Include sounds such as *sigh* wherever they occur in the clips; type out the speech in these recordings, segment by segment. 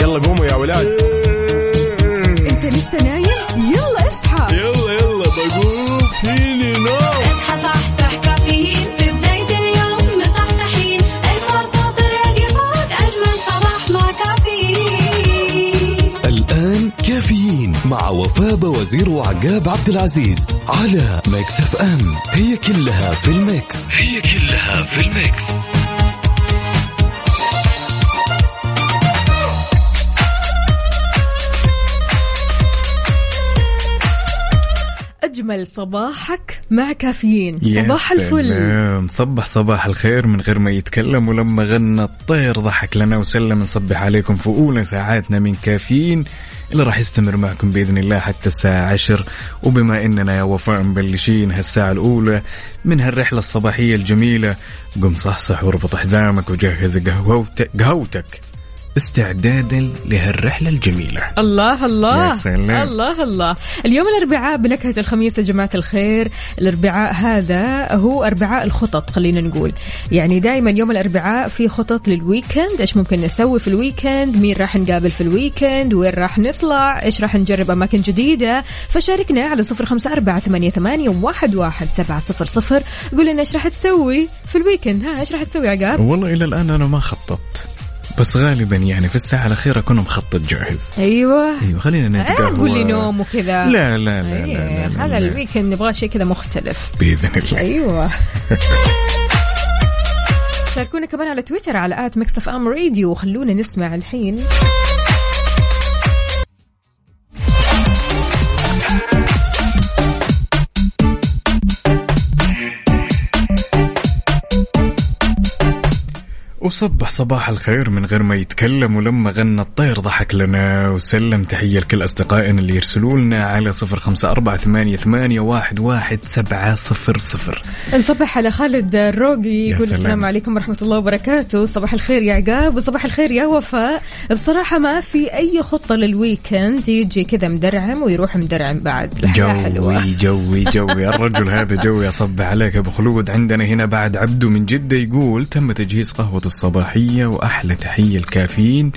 يلا قوموا يا ولاد. انت لسه نايم؟ يلا اصحى. يلا يلا بقوم فيني نوم. اصحى صحصح كافيين. في بداية اليوم مصحصحين. الفرصة تراك فوق أجمل صباح مع كافيين. الآن كافيين مع وفاء وزير وعقاب عبد العزيز على Mix FM. هي كلها في ال Mix. هي كلها في ال Mix. اجمل صباحك مع كافيين. صباح الفل. صبح صباح الخير من غير ما يتكلم ولما غنى الطير ضحك لنا وسلم. نصبح عليكم في أولى ساعاتنا من كافيين اللي راح يستمر معكم بإذن الله حتى الساعة عشر. وبما إننا يا وفاء مبلشين هالساعة الأولى من هالرحلة الصباحية الجميلة قم صحصح واربط حزامك وجهز قهوتك. استعدادا لهالرحلة الجميلة. الله الله. يا سلام. الله الله. اليوم الأربعاء بنكهة الخميس يا جماعة الخير. الأربعاء هذا هو أربعاء الخطط خلينا نقول. يعني دائما يوم الأربعاء في خطط لل weekend إيش ممكن نسوي في ال weekend مين راح نقابل في ال weekend وين راح نطلع؟ إيش راح نجرب أماكن جديدة؟ فشاركنا على صفر خمسة أربعة ثمانية, ثمانية واحد, واحد سبعة صفر صفر. قول لنا إيش راح تسوي في ال weekend ها إيش راح تسوي عقاب؟ والله إلى الآن أنا ما خططت. بس غالبا يعني في الساعة الأخيرة أكون مخطط جاهز. أيوه. أيوه خلينا نتقهوى قول لي نوم وكذا. لا لا لا, لا, إيه، لا, لا, هذا لا. ال weekend نبغى شيء كذا مختلف. بإذن الله. أيوه. *laughs* شاركونا كمان على تويتر على at Mix FM Radio. وخلونا نسمع الحين. وصبح صباح الخير من غير ما يتكلم ولما غنى الطير ضحك لنا وسلم تحية لكل أصدقائنا اللي يرسلوا لنا على صفر خمسة أربعة ثمانية, ثمانية واحد, واحد سبعة صفر صفر. نصبح على خالد الروقي يقول سلام. السلام عليكم ورحمة الله وبركاته. صباح الخير يا عقاب وصباح الخير يا وفاء. بصراحة ما في أي خطة للويكند يجي كذا مدرعم ويروح مدرعم بعد. الحياة حلوة جوي جوي جوي. الرجل هذا جوي أصبح عليك أبو خلود. عندنا هنا بعد عبده من جدة يقول تم تجهيز قهوة الصباحية وأحلى تحية الكافيين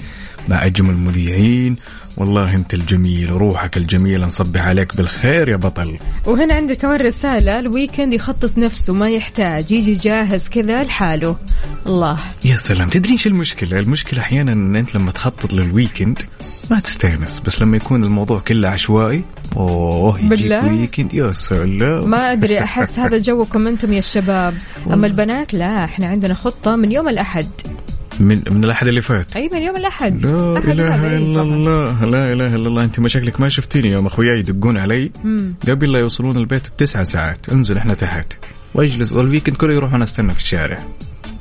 مع أجمل مذيعين والله أنت الجميل روحك الجميل نصبح عليك بالخير يا بطل. وهنا عندي كمان رسالة ال weekend يخطط نفسه ما يحتاج يجي جاهز كذا لحاله. الله. يا سلام تدري إيش المشكلة؟ المشكلة أحيانا أن أنت لما تخطط لل weekend ما تستأنس بس لما يكون الموضوع كله عشوائي أوه يجيك بالله؟ weekend يا سلام. ما أدري أحس هذا جوكم أنتم يا الشباب. أما البنات لا إحنا عندنا خطة من يوم الأحد. من من الأحد اللي فات. أي من يوم الأحد. لا إلا طبعاً. الله. لا إله إلا الله. أنت مشاكلك ما شفتيني يوم أخوياي يدقون علي. قبل لا يوصلون البيت بتسعة ساعات. انزل إحنا تحت. واجلس. وال weekend كله يروح أنا استنى في الشارع.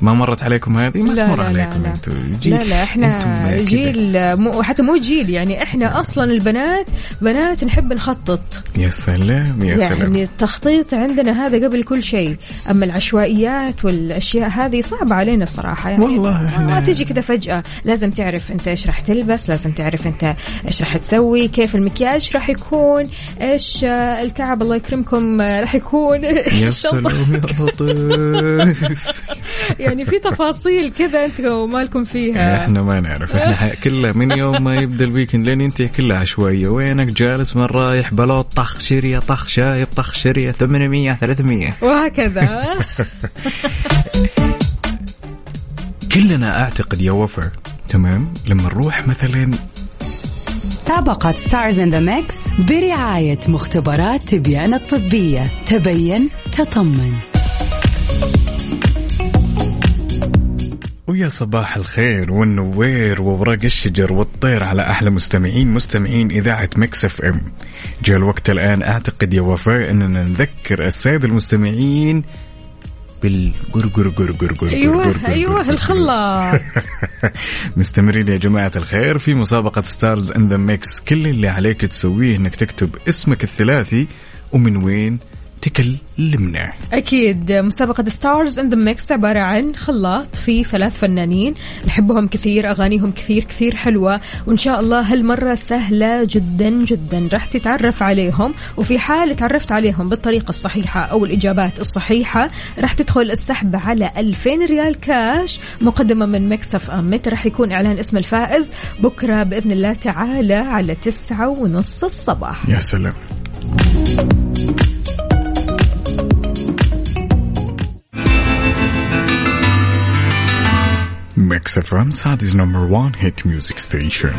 ما مرت عليكم هذه؟ ما لا تمر عليكم. أنتوا جيل لا لا إحنا أنتم. جيل مو حتى مو جيل يعني إحنا أصلا البنات بنات نحب نخطط. يا سلام يا سلام. يعني التخطيط عندنا هذا قبل كل شيء. أما العشوائيات والأشياء هذه صعبة علينا بصراحة. يعني والله ما إحنا- تيجي كذا فجأة. لازم تعرف أنت إيش راح تلبس لازم تعرف أنت إيش راح تسوي كيف المكياج راح يكون إيش الكعب الله يكرمكم راح يكون يا. سلام يا لطيف. *laughs* يعني في تفاصيل كذا أنتم مالكم فيها. *laughs* إحنا ما نعرف. إحنا كلها من يوم ما يبدأ ال weekend لين ينتهي كلها عشوائيه وينك جالس من رايح؟ بلوط طخ شرية طخ شايب طخ شرية 800 300 وهكذا. *laughs* كلنا أعتقد يا وفا تمام؟ لما نروح مثلا طبقة Stars in the Mix برعاية مختبرات تبيان الطبية. تبين تطمن. ويا صباح الخير والنوير وورق الشجر والطير على أحلى مستمعين مستمعين إذاعة Mix FM. جاء الوقت الآن. أعتقد يا وفاء أننا نذكر السادة المستمعين بالقرقر قرقر قرقر أيوه أيوه الخلاط. *laughs* مستمرين يا جماعة الخير في مسابقة Stars in the Mix كل اللي عليك تسويه إنك تكتب اسمك الثلاثي ومن وين تكلمنا أكيد. مسابقة Stars in the Mix عبارة عن خلاط في ثلاث فنانين. نحبهم كثير أغانيهم كثير كثير حلوة. وإن شاء الله هالمرة سهلة جدا جدا. راح تتعرف عليهم. وفي حال تعرفت عليهم بالطريقة الصحيحة أو الإجابات الصحيحة راح تدخل السحب على 2000 ريال كاش. مقدمة من Mix FM متى راح يكون إعلان اسم الفائز. بكرة بإذن الله تعالى على تسعة ونص الصباح. يا سلام. ميكس اف ام سعوديز نمبر 1 هيت ميوزك ستيشن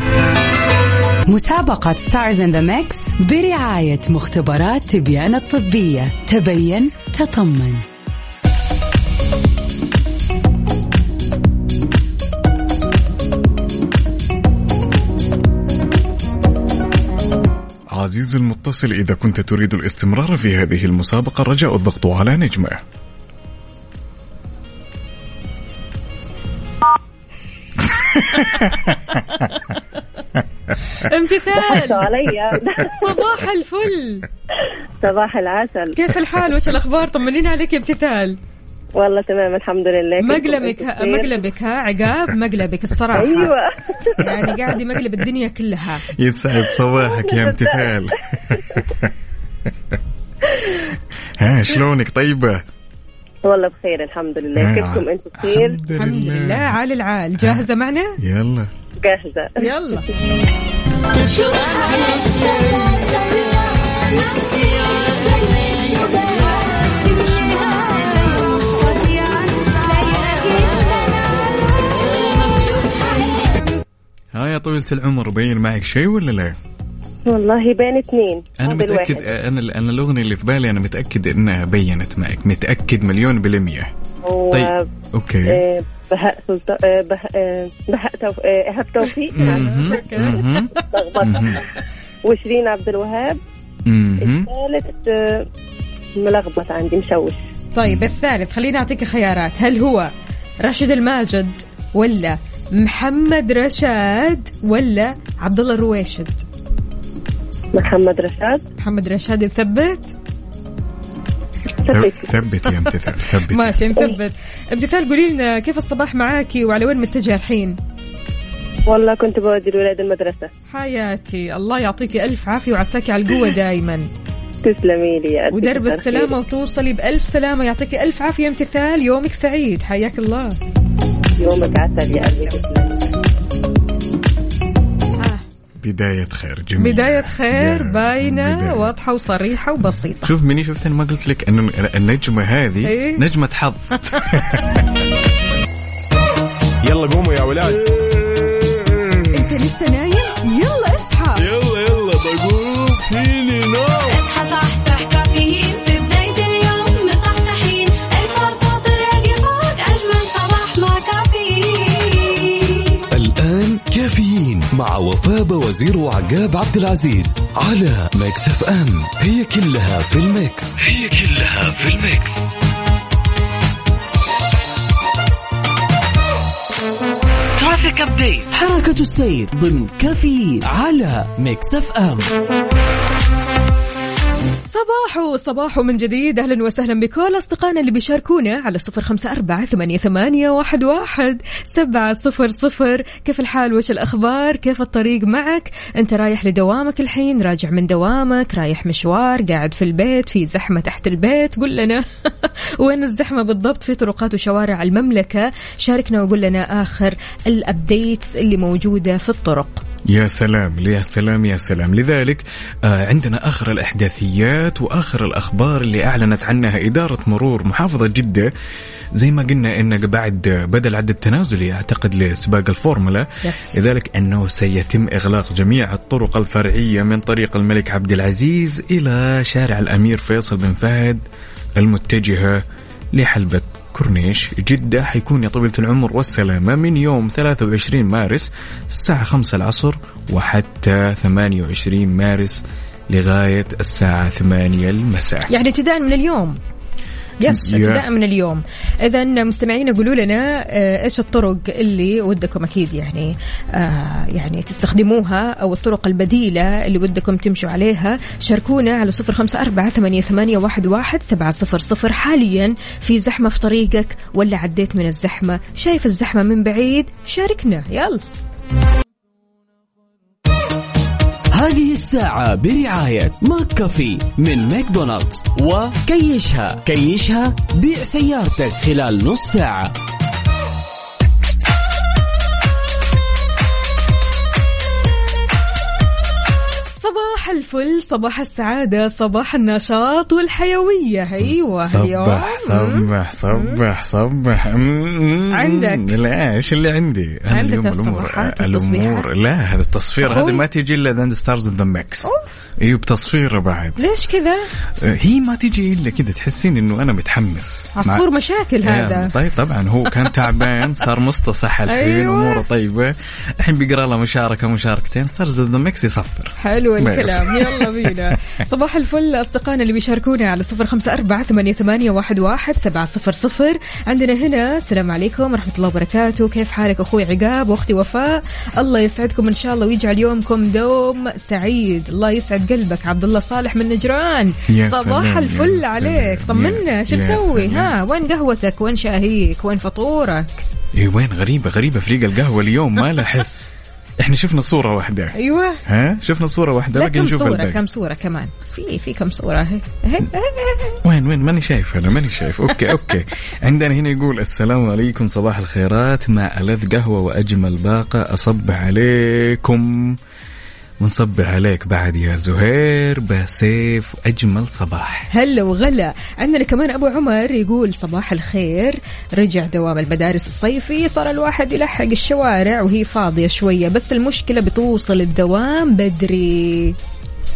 مسابقة Stars in the Mix برعاية مختبرات تبيان الطبية. تبين تطمن. عزيزي المتصل إذا كنت تريد الاستمرار في هذه المسابقة رجاء الضغط على نجمة. *laughs* امتثال. علي. *laughs* صباح الفل. صباح العسل. كيف الحال؟ وش الأخبار؟ طمنينا عليك يا امتثال والله تمام الحمد لله. مقلبك ها مقلبك ها عقاب مقلبك الصراحة. أيوه. *laughs* يعني قاعد يمقلب الدنيا كلها. يسعد صباحك يا امتثال. ها شلونك؟ طيبة؟ والله بخير الحمد لله. كيفكم؟ أنتم بخير؟ الحمد لله. عال العال جاهزة معنا؟ يلا. جاهزة. يلا. ها يا طويلة العمر بين معك شيء ولا لا؟ والله بين اثنين أنا متاكد الواحد. أنا أنا الأغنية اللي في بالي أنا متأكد إنها بينت معك. متأكد مليون بالمية. و- طيب أوكي. آه، بهاء سلطان آه، بهاء آه، بهاء توف- آه، إيهاب توفيق. وشيرين عبد الوهاب. الثالث آه، ملخبط عندي مشوش. طيب الثالث خليني أعطيك خيارات. هل هو راشد الماجد ولا محمد رشاد ولا عبد الله الرويشد محمد رشاد. محمد رشاد نثبت ثب- ثبت يا امتثال ثبت. ماشي نثبت امتثال قولي لنا كيف الصباح معاكي وعلى وين متجهة الحين؟ والله كنت بودي الولاد المدرسة. حياتي. الله يعطيكي ألف عافية وعساكي على القوة دائما تسلمي لي يا ألف ودرب خيرك. وتوصلي بألف سلامة. يعطيكي ألف عافية امتثال. يومك سعيد. حياك الله. يومك عسل يا قلبي. بداية خير جميل بداية خير بداية. واضحة وصريحة وبسيطة. شوف مني شفت ما قلت لك إنه النجمة هذه إيه؟ نجمة حظ. *laughs* يلا قوموا يا ولاد. أنت لسه نايم؟ يلا اصحى. يلا يلا بقوم فيني نوم. اصحى صحصح مع وفاء وزير وعقاب عبد العزيز على Mix FM. هي كلها في ال Mix. هي كلها في ال Mix. traffic update حركة السير ضمن كافيين على Mix FM. صباحو صباحو من جديد. أهلا وسهلا بكل أصدقائنا اللي بيشاركونا على صفر خمسة أربعة ثمانية, ثمانية واحد, واحد سبعة صفر صفر. كيف الحال؟ وش الأخبار؟ كيف الطريق معك؟ أنت رايح لدوامك الحين؟ راجع من دوامك؟ رايح مشوار؟ قاعد في البيت؟ في زحمة تحت البيت؟ قل لنا. *laughs* وين الزحمة بالضبط؟ في طرقات وشوارع المملكة. شاركنا وقول لنا آخر ال updates اللي موجودة في الطرق. يا سلام يا سلام يا سلام. لذلك آه عندنا آخر الأحداثيات وآخر الأخبار اللي أعلنت عنها إدارة مرور محافظة جدة. زي ما قلنا إن بعد بدأ العد التنازلي أعتقد لسباق الفورمولا. لذلك أنه سيتم إغلاق جميع الطرق الفرعية من طريق الملك عبد العزيز إلى شارع الأمير فيصل بن فهد المتجهة لحلبة كورنيش. جدة حيكون يا طويلة العمر والسلامة من يوم 23 مارس الساعة 5 العصر وحتى 28 مارس لغاية الساعة 8 المساء. يعني ابتداء من اليوم. يس. ابتداء من اليوم. اذا مستمعين قولوا لنا آه، إيش الطرق اللي ودكم أكيد يعني آه، يعني تستخدموها أو الطرق البديلة اللي ودكم تمشوا عليها. شاركونا على صفر خمسة أربعة ثمانية, ثمانية واحد, واحد سبعة صفر صفر. حاليا في زحمة في طريقك ولا عديت من الزحمة؟ شايف الزحمة من بعيد؟ شاركنا. يلا. هذه الساعة برعاية McCafé من ماكدونالدز وكيشها. كيشها بيع سيارتك خلال نص ساعة. صباح الفل صباح السعادة صباح النشاط والحيوية أيوة. صبح صبح صبح صبح. عندك. لا إيش اللي عندي أنا عندك اليوم الصباحات الأمور والتصبيحات؟ لا هذا التصفير. هذا ما تيجي إلا عند Stars the Mix أيوه بتصفيره بعد ليش كذا هي ما تيجي إلا كذا تحسين إنه أنا متحمس عصفور مشاكل يا هذا طيب طبعا هو كان تعبان صار مستصح الحين أيوة. طيبة الحين بيقرأ له مشاركة مشاركتين Stars the Mix يصفر حلو بس. الكلام *laughs* يلا بينا. صباح الفل أصدقائنا اللي بيشاركونا على صفر خمسة أربعة ثمانية, ثمانية واحد, واحد سبعة صفر صفر. عندنا هنا السلام عليكم ورحمة الله وبركاته. كيف حالك أخوي عقاب وأختي وفاء؟ الله يسعدكم إن شاء الله ويجعل يومكم دوم سعيد. الله يسعد قلبك. عبد الله صالح من نجران. يا صباح الفل عليك. طمنا. شو مسوي. ها وين قهوتك؟ وين شاهيك؟ وين فطورك؟ إيه وين؟ غريبة غريبة. فريق القهوة اليوم ما له حس. إحنا شفنا صورة واحدة. أيوه. ها؟ شفنا صورة واحدة باقي كم نشوف صورة الباقي. كم صورة كمان؟ في في كم صورة. هي. هي. وين وين؟ ماني شايف أنا ماني شايف. okay okay. *laughs* عندنا هنا يقول السلام عليكم صباح الخيرات. مع ألذ قهوة وأجمل باقة أصبح عليكم. ونصبح عليك بعد يا زهير بسيف أجمل صباح. هلا وغلا. عندنا كمان أبو عمر يقول صباح الخير. رجع دوام المدارس الصيفي صار الواحد يلحق الشوارع وهي فاضية شوية بس المشكلة بتوصل الدوام بدري.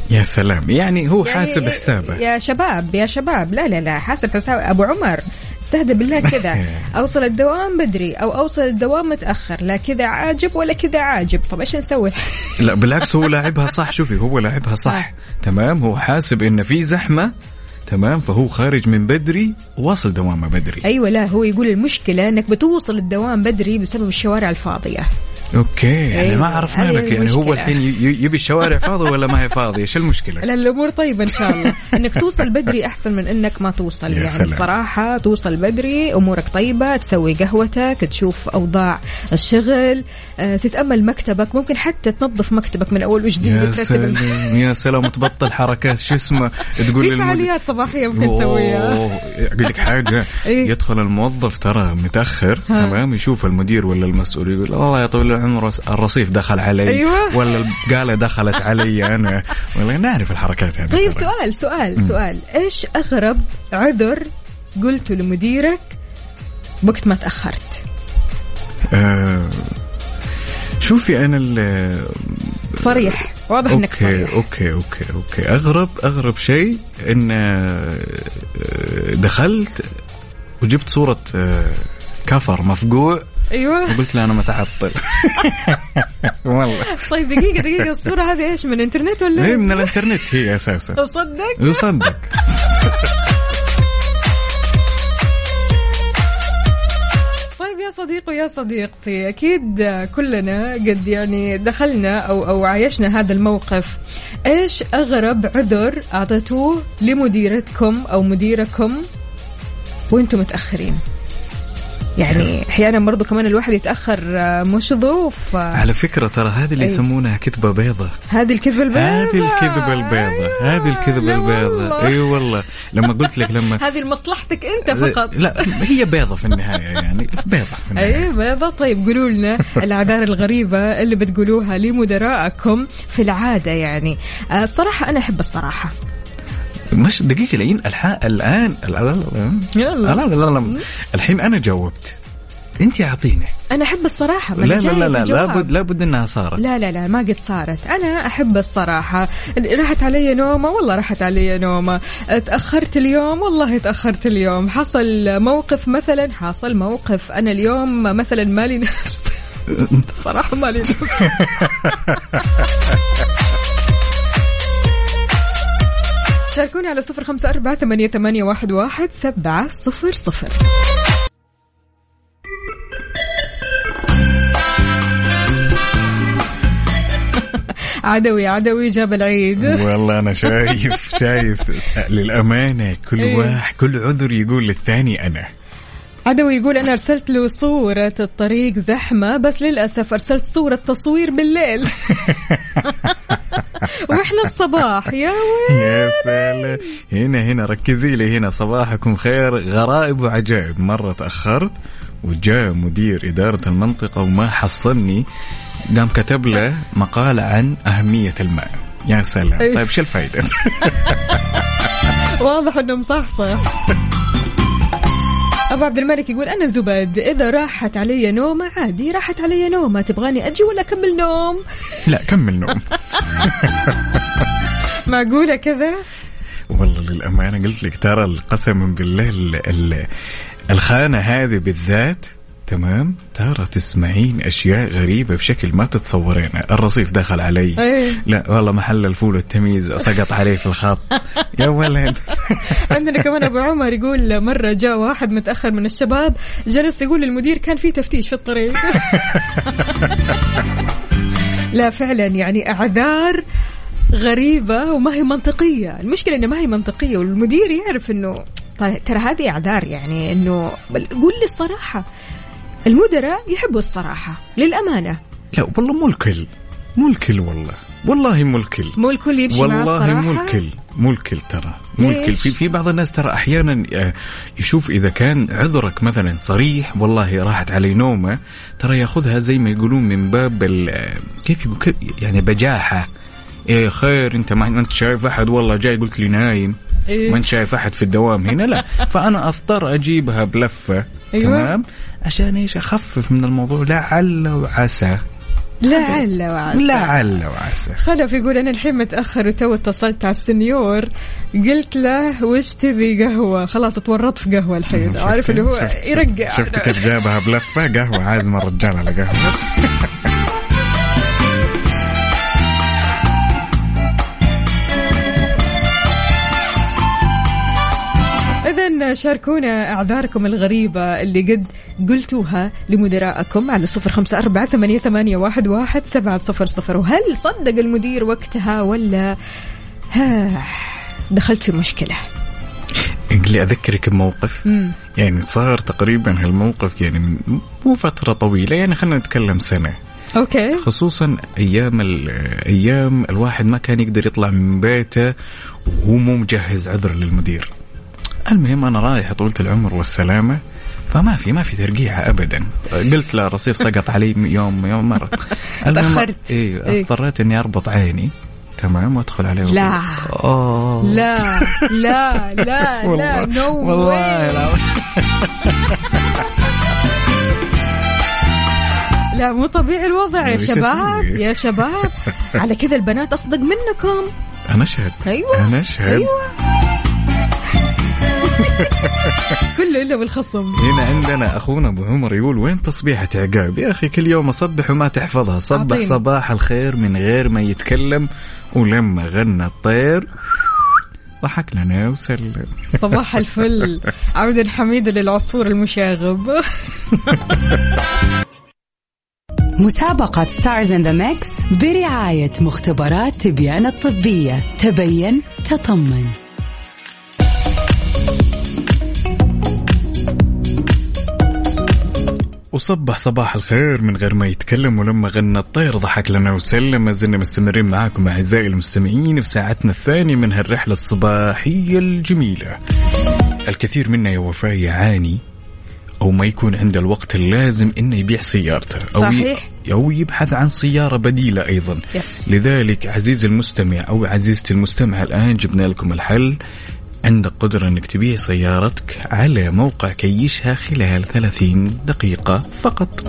يا سلام. يعني هو يعني حاسب حسابه يا شباب يا شباب. لا لا لا. حاسب حساب أبو عمر. استهدى بالله كذا. *laughs* أوصل الدوام بدري أو أوصل الدوام متأخر. لا كذا عاجب ولا كذا عاجب. طب إيش نسوي؟ *laughs* لا بالعكس هو لاعبها صح. شوفي هو لاعبها صح. آه. تمام؟ هو حاسب إن في زحمة. تمام؟ فهو خارج من بدري واصل دوامه بدري. أيوه لا هو يقول المشكلة إنك بتوصل الدوام بدري بسبب الشوارع الفاضية. أوكي يعني أيوة، ما عرفنا لك يعني هو. الحين يبي الشوارع *laughs* فاضيه ولا ما هي فاضية؟ إيش المشكلة؟ لا الأمور طيبة إن شاء الله. *laughs* إنك توصل بدري أحسن من إنك ما توصل. يا يعني سلام. الصراحه توصل بدري أمورك طيبة تسوي قهوتك تشوف أوضاع الشغل آه، تتأمل مكتبك. ممكن حتى تنظف مكتبك من أول وجديد يا سلام يا سلام تبطل حركات. شو اسمه؟ تقول في فعاليات صباحية ممكن تسويها. أقول لك حاجة. *laughs* إيه. يدخل الموظف ترى متأخر. تمام؟ يشوف المدير ولا المسؤول يقول الله يا طويل العمر الرصيف دخل علي أيوة. ولا البقاله دخلت علي *laughs* أنا. ولا نعرف الحركات هذه طيب. سؤال سؤال سؤال. إيش أغرب عذر قلته لمديرك وقت ما تأخرت؟ آه شوفي أنا ال- صريح. واضح إنك okay صريح. okay okay okay. أغرب أغرب شيء إن آه، دخلت وجبت صورة آه، كفر مفقوع أيوه. *laughs* وقلت له أنا متعطل. *laughs* والله. طيب دقيقة دقيقة الصورة هذه إيش من الإنترنت ولا؟ هي من الإنترنت هي أساسا. تصدق يصدق *laughs* طيب يا صديقي ويا صديقتي أكيد كلنا قد يعني دخلنا أو أو عايشنا هذا الموقف. إيش أغرب عذر أعطيتوه لمديرتكم أو مديركم وأنتم متأخرين؟ يعني أحيانا برضو كمان الواحد يتأخر آه، مش ظروف على فكرة ترى هذه اللي. يسمونها كذبة بيضة. هذه الكذبة البيضاء هذه الكذبة البيضة. أيوة. هذه الكذبة البيضة. أي والله. لما قلت لك لما *laughs* هذه لمصلحتك أنت فقط. لا هي بيضة في النهاية يعني. بيضة في النهاية. أي بيضة. طيب قولوا لنا العذار الغريبة اللي بتقولوها لمدراءكم في العادة يعني. آه، الصراحة أنا أحب الصراحة. مش دقيقة الحين الآن لا لا لا يلا لا لا لا لا الحين أنا جاوبت أنت أعطيني أنا أحب الصراحة ما لا لا لا لا. لابد لابد أنها صارت لا لا لا ما قد صارت أنا أحب الصراحة راحت علي نومة والله راحت علي نومة تأخرت اليوم والله تأخرت اليوم حصل موقف مثلا حصل موقف أنا اليوم مثلا مالي نفس صراحة مالي نفس شاركونا على صفر خمسة أربعة ثمانية, ثمانية واحد, واحد سبعة صفر صفر. *laughs* عدوي عدوي جاب العيد. والله أنا شايف شايف *laughs* للأمانة كل إيه. واحد كل عذر يقول للثاني أنا. عدوي يقول أنا أرسلت له صورة الطريق زحمة بس للأسف أرسلت صورة تصوير بالليل. *laughs* وإحنا الصباح يا ويل يا سلام. هنا هنا ركزي لي هنا. صباحكم خير. غرائب وعجائب. مرة تأخرت وجاء مدير إدارة المنطقة وما حصلني. قام كتب له مقال عن أهمية الماء. يا سلام. طيب شو الفائدة *laughs* واضح إنه مصحصح. أبو عبد الملك يقول أنا زبد إذا راحت علي نومه عادي. راحت علي نومه تبغاني أجي ولا أكمل نوم؟ *laughs* لا كمل نوم. *laughs* معقوله كذا. والله للأمانة قلت لك ترى قسما بالله ال ال الخانة هذه بالذات تمام؟ ترى تسمعين أشياء غريبة بشكل ما تتصورينها الرصيف دخل علي. إيه. لا والله محل الفول والتمييز سقط عليه في الخط. *laughs* يا ولد. عندنا كمان أبو عمر يقول مرة جاء واحد متأخر من الشباب جلس يقول للمدير كان في تفتيش في الطريق. *laughs* لا فعلا يعني أعذار غريبة وما هي منطقية. المشكلة انها ما هي منطقية والمدير يعرف إنه طيب ترى هذه أعذار يعني إنه قول لي الصراحة. المدراء يحبوا الصراحة للأمانة. لا والله مو الكل. مو الكل والله. والله مو الكل. مو الكل يمشي مع والله الصراحة. مو الكل. مو الكل ترى. مو الكل؟ في في بعض الناس ترى أحيانا آه، يشوف إذا كان عذرك مثلا صريح والله راحت علي نومة ترى يأخذها زي ما يقولون من باب آه، كيف- يعني بجاحة. إيه خير أنت ما أنت شايف أحد؟ والله جاي قلت لي نايم. إيه. ما أنت شايف أحد في الدوام هنا؟ لا. *laughs* فأنا أضطر أجيبها بلفة. أيوة. تمام؟ عشان إيش؟ أخفف من الموضوع. لعل وعسى. لعل وعسى. لعل وعسى. خلف يقول أنا الحين متأخر وتو اتصلت على السنيور. قلت له وش تبي قهوة؟ خلاص تورطت في قهوة الحين. عارف اللي هو يرقع شفت كيف جابها بلفة؟ قهوة. عازمه الرجال على قهوة. *laughs* شاركونا أعذاركم الغريبة اللي قد قلتوها لمدراءكم على صفر خمسة أربعة ثمانية, واحد, واحد سبعة صفر صفر. وهل صدق المدير وقتها ولا؟ ها دخلت في مشكلة. اللي أذكرك بموقف. مم. يعني صار تقريبا هالموقف يعني مو فترة طويلة يعني خلينا نتكلم سنة. أوكي. خصوصا أيام أيام الواحد ما كان يقدر يطلع من بيته وهو مو مجهز عذر للمدير. المهم أنا رايح طولة العمر والسلامة فما في ما في ترقيعة ابدا. قلت له رصيف سقط علي يوم يوم مره. *laughs* إيه إيه. اضطريت إني أربط عيني. تمام وأدخل عليه لا. أوه. لا لا لا لا نو *laughs* والله لا *laughs* لا مو طبيعي الوضع يا شباب؟ يا شباب. على كذا البنات أصدق منكم. أنا اشهد أيوة. أنا اشهد أيوة. *laughs* كله إلا بالخصم. هنا عندنا أخونا أبو عمر يقول وين تصبيحة عقاب يا أخي كل يوم أصبح وما تحفظها. صبح. صباح الخير من غير ما يتكلم ولما غنى الطير. ضحك لنا وسلم. *laughs* صباح الفل. عودا حميدا للعصفور المشاغب. *laughs* مسابقة Stars in the Mix برعاية مختبرات تبيان الطبية. تبين تطمن. وصبح صباح الخير من غير ما يتكلم ولما غنى الطير ضحك لنا وسلم. ما زلنا مستمرين معاكم أعزائي المستمعين في ساعتنا الثانية من هالرحلة الصباحية الجميلة. الكثير منا يا وفاء يعاني أو ما يكون عنده الوقت اللازم إنه يبيع سيارته أو صحيح. أو يبحث عن سيارة بديلة أيضا. yes لذلك عزيزي المستمع أو عزيزتي المستمع الآن جبنا لكم الحل. عندك قدرة إنك تبيع سيارتك على موقع كيشها خلال 30 دقيقة فقط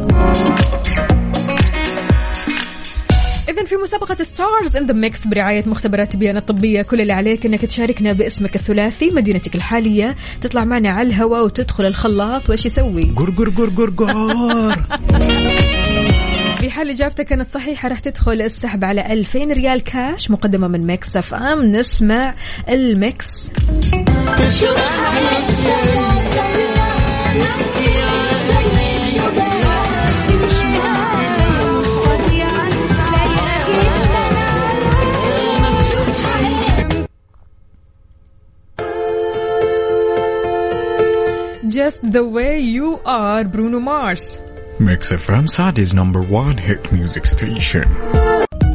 إذا في مسابقة Stars in the Mix برعاية مختبرات تبيان الطبية كل اللي عليك إنك تشاركنا باسمك الثلاثي مدينتك الحالية تطلع معنا على الهواء وتدخل الخلاط وإيش يسوي؟ قر قر قر قر قر *laughs* في حال إجابتك كانت صحيحة راح تدخل السحب على 2000 ريال كاش مقدمة من Mix FM. نسمع ال Mix. Just the way you are Bruno Mars. Mix FM Saudi's number 1 hit music station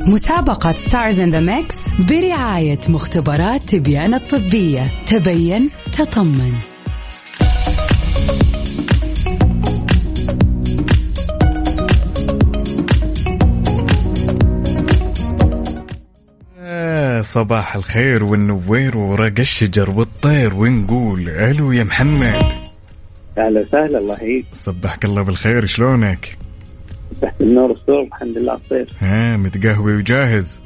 مسابقة Stars in the Mix برعاية مختبرات تبيان الطبية. تبين تطمن. آه، صباح الخير والنوير ورق الشجر والطير ونقول ألو يا محمد. أهلا وسهلا الله يعيد صبحك الله بالخير شلونك؟ تحت النور والسرور الحمد لله بخير ها متقهوي وجاهز؟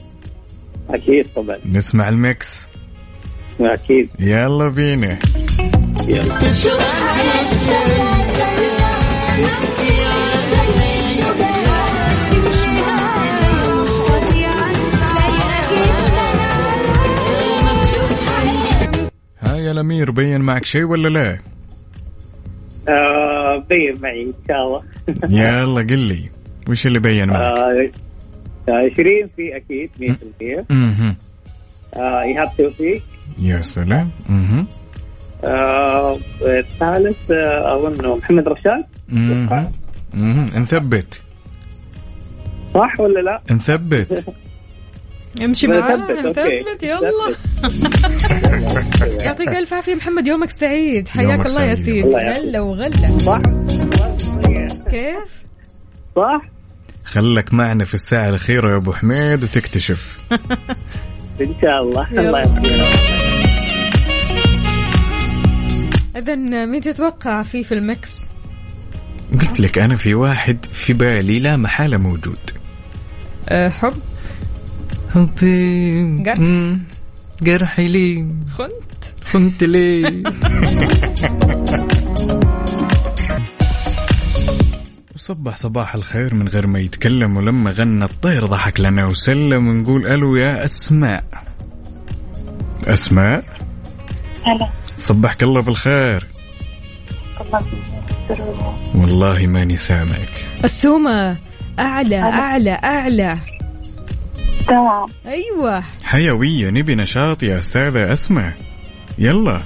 أكيد طبعا. نسمع الميكس؟ أكيد. يلا بينا. يلا. ها يا الأمير بين معك شيء ولا لا؟ آه بين معي إن شاء الله. *laughs* يلا قل لي وش اللي بين معك؟ آه آه، شيرين في أكيد 100% أها آه إيهاب توفيق. يا سلام. أها آه الثالث آه أظن محمد رشاد. أها نثبت. صح ولا لا؟ نثبت. *laughs* امشي معاه ثبت، يلا. *laughs* يعطيك ألف عافية محمد يومك سعيد. حياك الله يا. سيدي. هلا وغلا. صح؟ كيف؟ صح؟ خلك معنا في الساعة الأخيرة يا أبو حميد وتكتشف. *laughs* إن شاء الله. الله اذا مين تتوقع فيه في المكس؟ قلت لك أنا في واحد في بالي لا محالة موجود. أه حب. حبي قرحي لي خنت. كنت لي وصبح صباح الخير من غير ما يتكلم ولما غنى الطير ضحك لنا وسلم ونقول ألو يا أسماء. أسماء؟ هلا. صبحك الله بالخير. والله ماني سامعك. السومة. أعلى أعلى أعلى. تمام أيوه. حيوية نبي نشاط يا أستاذة أسماء. يلا.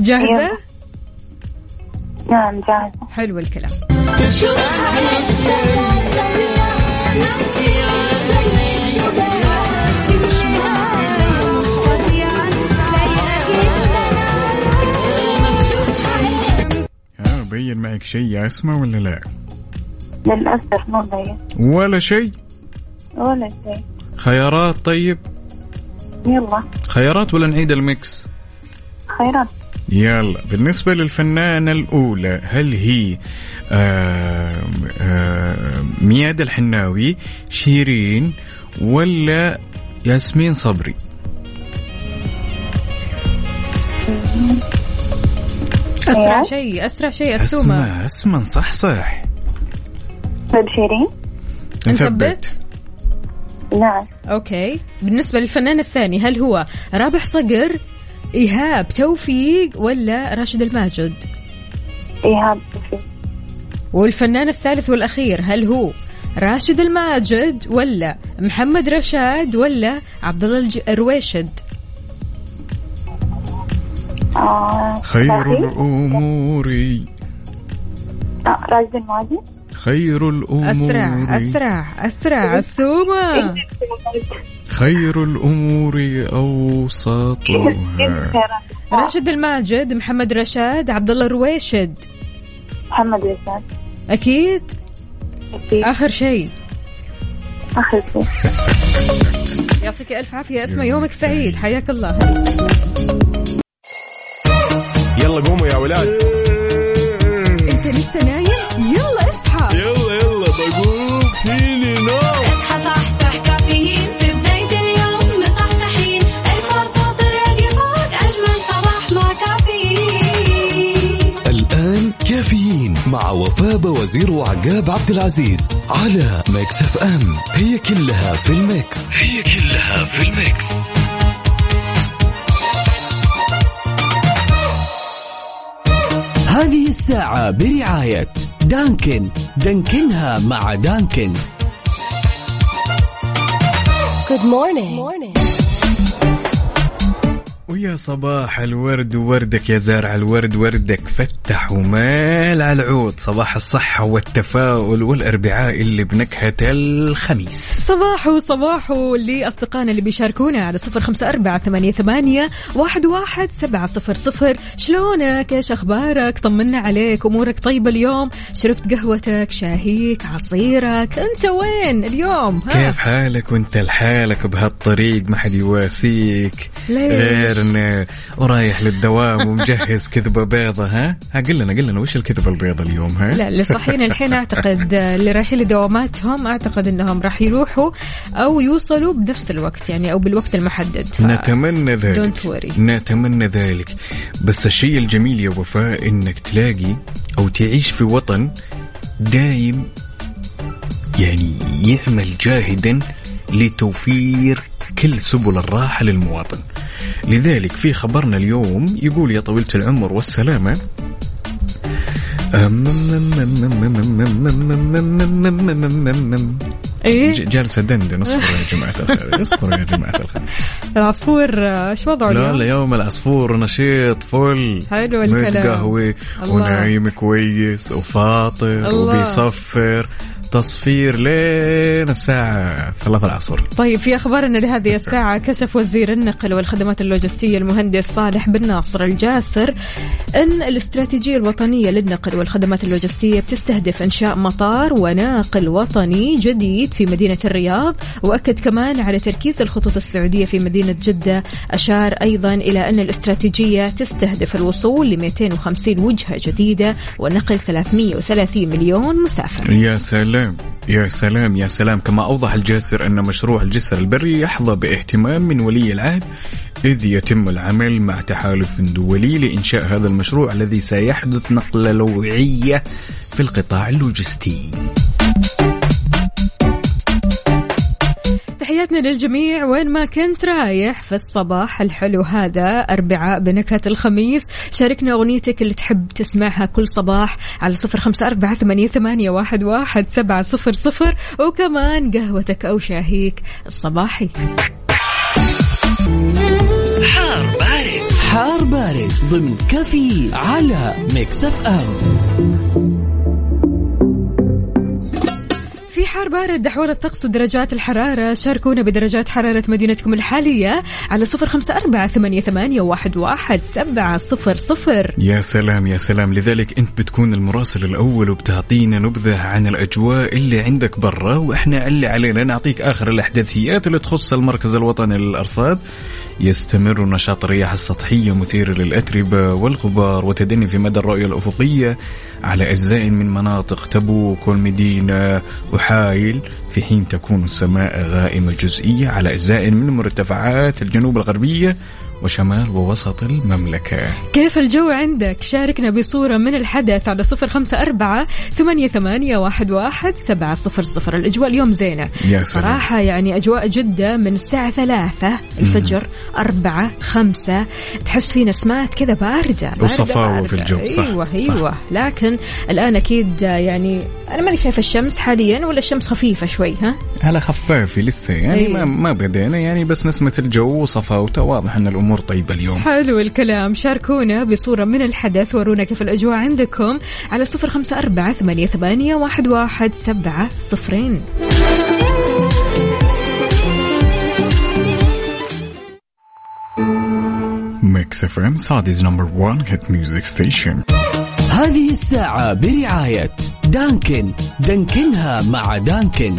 جاهزة؟ يلا. نعم جاهزة. حلو الكلام. ها بين معك شيء يا أسماء ولا لا؟ للأسف مو بين. ولا شيء؟ ولا شيء. خيارات طيب؟ يلا. خيارات ولا نعيد الميكس؟ خيرات. يلا. بالنسبة للفنانة الأولى هل هي آه آه مياد الحناوي شيرين ولا ياسمين صبري؟ أسرع إيه؟ شيء أسرع شيء اسمع اسمع صح صح. طيب شيرين. نثبت؟ نعم. أوكي. بالنسبة للفنان الثاني هل هو رابح صقر إيهاب توفيق ولا راشد الماجد؟ إيهاب توفيق. والفنان الثالث والأخير هل هو راشد الماجد ولا محمد رشاد ولا عبد الله الرويشد آه خير صحيح؟ الأمور. آه راشد الماجد خير الأمور. أسرع أسرع أسرع السومة خير الأمور أوسطها. راشد الماجد محمد رشاد عبد الله الرويشد محمد رشاد. أكيد؟ أكيد. آخر شيء. آخر شيء. يعطيك ألف عافية أسماء يومك سعيد. حياك الله. يلا قوموا يا ولاد. لسه نايم؟ يلا اصحى. يلا يلا بقوم فيني نوم اصحى صحصح كافيين في بداية اليوم مصحصحين. الفرصة تراك فوق أجمل صباح مع كافيين. الآن كافيين مع وفاء وفاء وزير وعقاب عبد العزيز على Mix FM. هي كلها في ال Mix. هي كلها في الميكس. الساعة برعاية دانكن. دانكنها مع دانكن. Good morning. ويا صباح الورد ووردك يا زارع الورد وردك فتح ومال على العود. صباح الصحة والتفاؤل والأربعاء اللي بنكهة الخميس. صباحو صباحو لأصدقائنا اللي بيشاركونا على صفر خمسة أربعة ثمانية, ثمانية واحد, واحد سبعة صفر صفر. شلونك؟ إيش أخبارك؟ طمنا عليك أمورك طيبة اليوم؟ شربت قهوتك؟ شاهيك؟ عصيرك؟ أنت وين اليوم؟ ها؟ كيف حالك؟ وأنت لحالك بهالطريق ما حد يواسيك. ليش؟ انه ورايح للدوام ومجهز كذبة بيضة ها؟ ها قل لنا قل لنا وش الكذبة البيضة اليوم ها؟ لا اللي صاحيين الحين أعتقد اللي رايحين لدواماتهم أعتقد إنهم راح يروحوا أو يوصلوا بنفس الوقت يعني أو بالوقت المحدد. ف... نتمنى ذلك. Don't worry. نتمنى ذلك. بس الشيء الجميل يا وفاء إنك تلاقي أو تعيش في وطن دايم يعني يعمل جاهدا لتوفير كل سبل الراحة للمواطن لذلك في خبرنا اليوم يقول يا طويلة العمر والسلامة إيه ج- جالس ادندن اصبروا يا جماعة الخير *laughs* اصبروا يا جماعة الخير العصفور إيش وضعه لا اليوم؟ لا يوم العصفور نشيط فل حلو الكلام. متقهوي. ونايم كويس وفاطر. وبيصفر تصفير لين الساعة ثلاثة العصر. طيب في اخبارنا لهذه *laughs* الساعة كشف وزير النقل والخدمات اللوجستية المهندس صالح بن ناصر الجاسر إن الاستراتيجية الوطنية للنقل والخدمات اللوجستية بتستهدف إنشاء مطار وناقل وطني جديد في مدينة الرياض وأكد كمان على تركيز الخطوط السعودية في مدينة جدة. أشار أيضا إلى إن الاستراتيجية تستهدف الوصول ل 250 وجهة جديدة ونقل 330 مليون مسافر. يا سلام. يا سلام يا سلام. كما أوضح الجاسر أن مشروع الجسر البري يحظى باهتمام من ولي العهد إذ يتم العمل مع تحالف دولي لإنشاء هذا المشروع الذي سيحدث نقلة نوعية في القطاع اللوجستي. تحياتنا للجميع وين ما كنت رايح في الصباح الحلو هذا أربعاء بنكهة الخميس. شاركنا أغنيتك اللي تحب تسمعها كل صباح على صفر خمسة أربعة ثمانية, ثمانية واحد, واحد سبعة صفر صفر. وكمان قهوتك أو شاهيك الصباحي. حار بارد. ضمن كافيين على Mix FM. حار بارد أحوال الطقس ودرجات الحرارة. شاركونا بدرجات حرارة مدينتكم الحالية على صفر خمسة أربعة ثمانية, ثمانية واحد, واحد سبعة صفر صفر. يا سلام يا سلام. لذلك أنت بتكون المراسل الأول وبتعطينا نبذة عن الأجواء اللي عندك برا وإحنا اللي علينا. نعطيك آخر الأحداثيات اللي تخص المركز الوطني للأرصاد. يستمر نشاط الرياح السطحيه مثيره للأتربة والغبار وتدني في مدى الرؤية الأفقية على أجزاء من مناطق تبوك والمدينة. وحايل في حين تكون السماء غائمة جزئية على أجزاء من مرتفعات الجنوب الغربية وشمال ووسط المملكة. كيف الجو عندك؟ شاركنا بصورة من الحدث على صفر خمسة أربعة ثمانية, ثمانية واحد, واحد سبعة صفر صفر. الأجواء اليوم زينة. يا سلام. صراحة يعني أجواء جدة من الساعة ثلاثة الفجر أربعة خمسة. تحس في نسمات كذا باردة, باردة وصفاوة في. الجو، صح، أيوة صح. أيوة. لكن الآن أكيد يعني أنا ماني شايفة الشمس حاليا ولا الشمس خفيفة شوي ها؟ على خفافي لسه يعني أيوة. ما ما بدينا يعني بس نسمة الجو وصفاوته واضح إن الأمور طيبة اليوم؟ حلو الكلام. شاركونا بصورة من الحدث. ورونا كيف الأجواء عندكم؟ على صفر خمسة أربعة ثمانية, ثمانية واحد, واحد سبعة صفرين. Mix FM Saudi's number 1 hit music station هذه الساعة برعاية دانكن. دانكنها مع دانكن.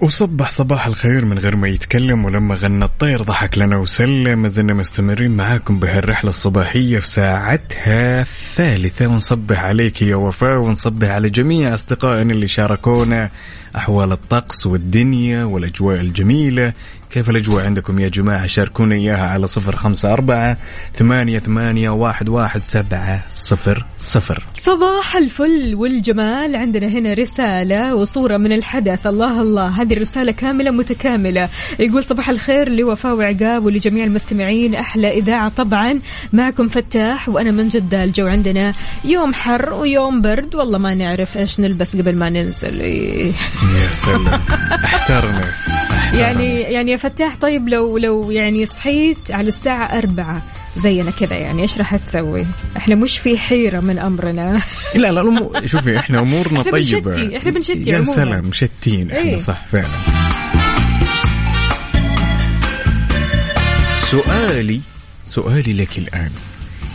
وصبح صباح الخير من غير ما يتكلم ولما غنى الطير ضحك لنا وسلم. زلنا مستمرين معاكم بهالرحلة الصباحية في ساعتها الثالثة. ونصبح عليك يا وفاء ونصبح على جميع أصدقائنا اللي شاركونا أحوال الطقس والدنيا والأجواء الجميلة. كيف الأجواء عندكم يا جماعة؟ شاركونا إياها على صفر خمسة أربعة ثمانية ثمانية واحد واحد سبعة صفر صفر. صباح الفل والجمال. عندنا هنا رسالة وصورة من الحدث. الله الله هذه الرسالة كاملة متكاملة. يقول صباح الخير لوفاء وعقاب ولجميع المستمعين. أحلى إذاعة طبعا. معكم فتاح وأنا من جدة. الجو عندنا يوم حر ويوم برد. والله ما نعرف إيش نلبس قبل ما ننزل. إيه. يا سلام. احترنا يعني يعني يا فتاح طيب لو لو يعني صحيت على الساعة أربعة زينا كذا يعني إيش راح تسوي؟ إحنا مش في حيرة من أمرنا. *laughs* لا لا الأمور- شوفي إحنا أمورنا إحنا طيبة. بنشتي، إحنا بنشتي يا. سلام مشتين. إحنا إيه. صح فعلا. سؤالي سؤالي لك الآن.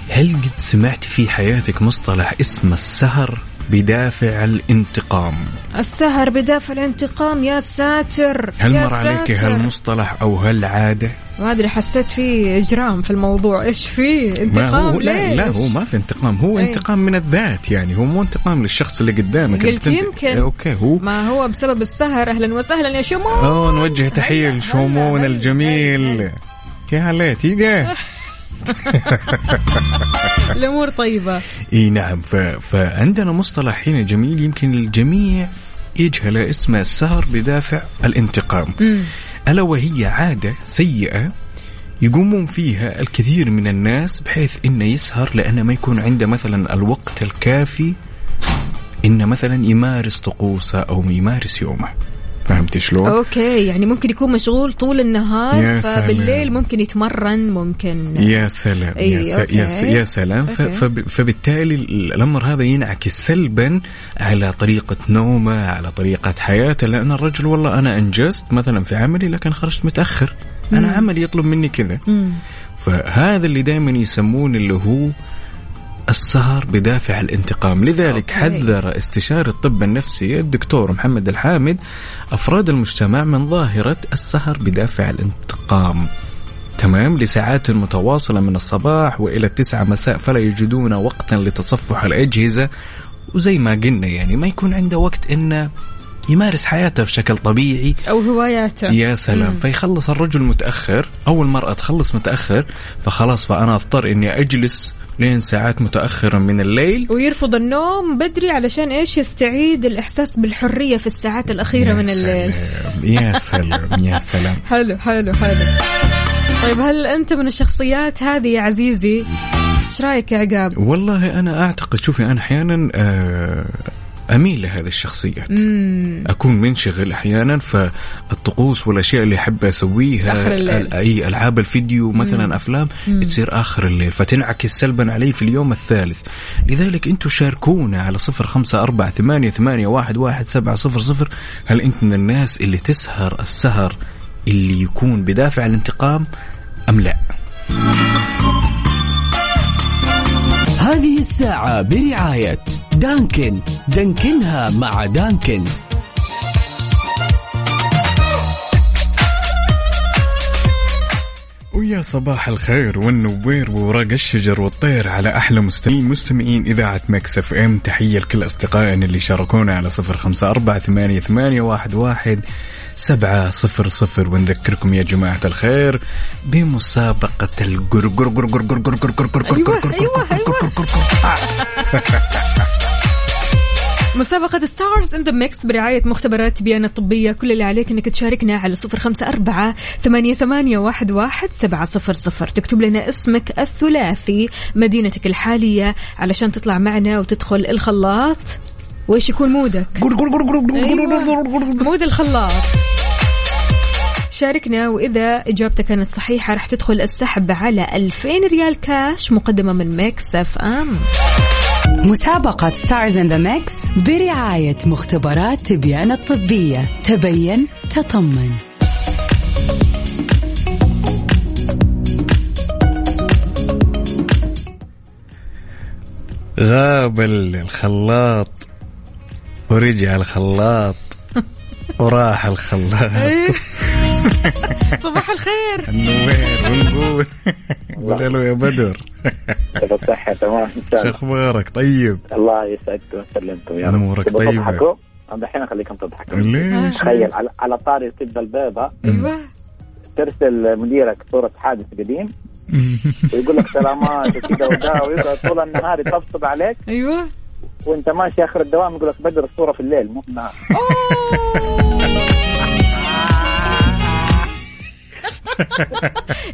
هل قد سمعت في حياتك مصطلح اسمه السهر؟ بدافع الانتقام. السهر بدافع الانتقام يا ساتر هل يا مر عليك. هالمصطلح أو هالعاده وهذا اللي حسيت فيه إجرام في الموضوع. إيش فيه ما انتقام؟ هو لا, لا؟ هو ما في انتقام. هو إيه. انتقام من الذات يعني. هو مو انتقام للشخص اللي قدامك. قلت يمكن. أوكي هو ما هو بسبب السهر؟ أهلا وسهلا يا شمو. أوه نوجه تحية هلا، الجميل. هلا. يا هلا تيجا *laughs* *laughs* الأمور طيبة. إي نعم ف... فعندنا مصطلح هنا جميل يمكن الجميع يجهله اسمه السهر بدافع الانتقام. ألا وهي عادة سيئة يقومون فيها الكثير من الناس بحيث انه يسهر لأنه ما يكون عنده مثلا الوقت الكافي انه مثلا يمارس طقوسه أو يمارس يومه. فهمت شلون؟ okay يعني ممكن يكون مشغول طول النهار يا فبالليل سلام. ممكن يتمرن ممكن يا سلام يا, س... يا, س... okay. يا سلام ف... فب... فبالتالي الأمر هذا ينعكس سلبا على طريقة نومه على طريقة حياته لأن الرجل والله أنا أنجزت مثلا في عملي لكن خرجت متأخر أنا عملي يطلب مني كذا مم. فهذا اللي دائما يسمون اللي هو السهر بدافع الانتقام. لذلك أوكي. حذر استشاري الطب النفسي الدكتور محمد الحامد أفراد المجتمع من ظاهرة السهر بدافع الانتقام. تمام؟ لساعات متواصلة من الصباح وإلى التسعة مساء فلا يجدون وقتا لتصفح الأجهزة. وزي ما قلنا يعني ما يكون عنده وقت إنه يمارس حياته بشكل طبيعي. أو هواياته. يا سلام. فيخلص الرجل متأخر أو المرأة تخلص متأخر فخلاص فأنا أضطر إني أجلس لين ساعات متأخرة من الليل. ويرفض النوم بدري علشان إيش؟ يستعيد الإحساس بالحرية في الساعات الأخيرة يا من الليل. يا *laughs* سلام يا سلام. حلو حلو حلو. طيب هل أنت من الشخصيات هذه يا عزيزي؟ إيش رأيك يا عقاب؟ والله أنا أعتقد شوفي أنا أحيانا آه، أميل لهذه الشخصيات. مم. أكون منشغل أحيانا فالطقوس والأشياء اللي أحب أسويها آخر الليل. ال- أي ألعاب الفيديو مثلا أفلام تصير آخر الليل فتنعكس سلبا علي في اليوم الثالث. لذلك أنتم شاركونا على صفر خمسة أربعة ثمانية, ثمانية واحد, واحد سبعة صفر صفر. هل أنت من الناس اللي تسهر السهر اللي يكون بدافع الانتقام أم لا؟ هذه الساعة برعاية دانكن. دانكنها مع دانكن. ويا صباح الخير والنوير وورق الشجر والطير على أحلى مستمعين. مستمعين إذاعة Mix FM تحية لكل أصدقائنا اللي شاركونا على صفر خمسة أربعة ثمانية, ثمانية واحد, واحد. سبعة صفر صفر ونذكركم يا جماعة الخير بمسابقة القرقر قرقر قرقر قرقر قرقر مسابقة Stars in the Mix برعاية مختبرات تبيان الطبية كل اللي عليك انك تشاركنا على صفر خمسة أربعة ثمانية, ثمانية واحد, واحد سبعة صفر صفر تكتب لنا اسمك الثلاثي مدينتك الحالية علشان تطلع معنا وتدخل الخلاط وإيش يكون mood ك. mood الخلاط. شاركنا وإذا إجابتك كانت صحيحة راح تدخل السحب على 2000 ريال كاش مقدمة من Mix FM. مسابقة Stars in the Mix برعاية مختبرات تبيان الطبية. تبين تطمن. غاب الخلاط. ورجع الخلاط وراح الخلاط. إيه. *laughs* صباح الخير. النوير ونقول قول له يا بدر. تبغى صحة تمام. شو أخبارك؟ طيب. الله يسعدكم ويسلمكم يا رب. أمورك تبغى طيبة. صبحكم؟ دحين خليكم تضحكوا. ليش؟ تخيل على, على طاري الكذبه البيضاء أيوه. ترسل مديرك صورة حادث قديم. *laughs* ويقول لك سلامات وكذا ودا ويقعد طول النهار يطبطب عليك. أيوه. وانت ماشي آخر الدوام يقول لك بدر الصورة في الليل مو في النهار. *laughs*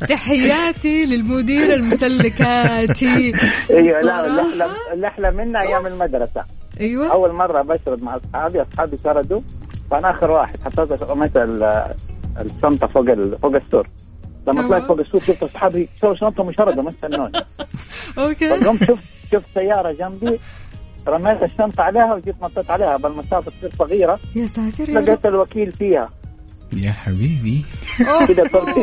تحياتي للمدير المسلكاتي أيوه لا. الاحلى الاحلى منها أيام المدرسة. أيوه. أول مرة بشرب مع أصحابي أصحابي شردوا فانا آخر واحد. حطيت رميت ال- الشنطة فوق فوق السور. لما. طلعت فوق السور شفت أصحابي سووا شنطه مشرده ما استنوني *laughs* okay. فقمت شفت شفت سيارة جنبي رميت الشنطه عليها وجيت نطيت عليها بالمسافه تصير صغيرة. يا ساتر لقيت الوكيل فيها. يا حبيبي. كده صرت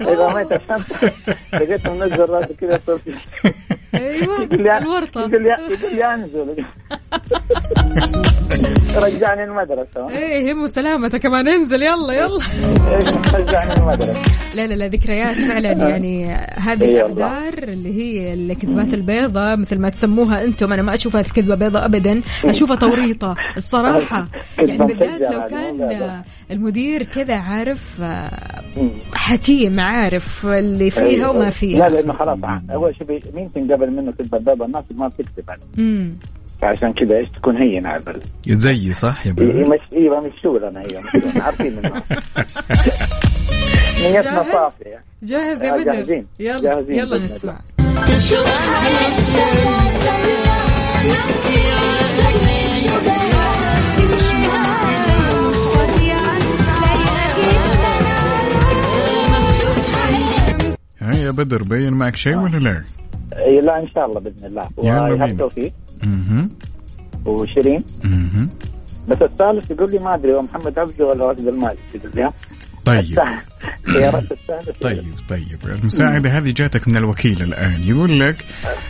رميت الشنطه لقيت منزل راسي كده صرت أيوه لي يقول لي أنزل. *laughs* رجعني المدرسة. إيه هم سلامته كمان انزل يلا يلا. رجعني المدرسة. لا لا لا ذكريات فعلا يعني هذه إي الاقدار اللي هي الكذبات البيضاء مثل ما تسموها أنتم. أنا ما اشوفها كذبه بيضاء ابدا اشوفها توريطه الصراحة يعني كذبة بالذات لو كان. المدير كذا عارف حكيم عارف اللي فيها. وما لا فيها لأنه خلاص. أول شيء مين تنقبل منه كذبة بيضاء؟ الناس ما بتكذب عليه. فعشان كذا إيش تكون هينه على البلد زيي صح يا بدر مش أيوه مش شغلنا هي مش عارفين انه نيتنا جاهز؟ صافية. جاهز يا آه، بدر؟ جاهزين. يلا جاهزين. يلا نسمع. يا بدر بين معك شيء ولا لا؟ لا إن شاء الله بإذن الله. يلا وإيهاب بينا. توفيق أها وشيرين أها بس الثالث يقول لي ما أدري هو محمد عبده ولا راشد المالك يقول لي ها؟ طيب. طيب طيب. المساعدة هذه جاتك من الوكيل الآن. يقول لك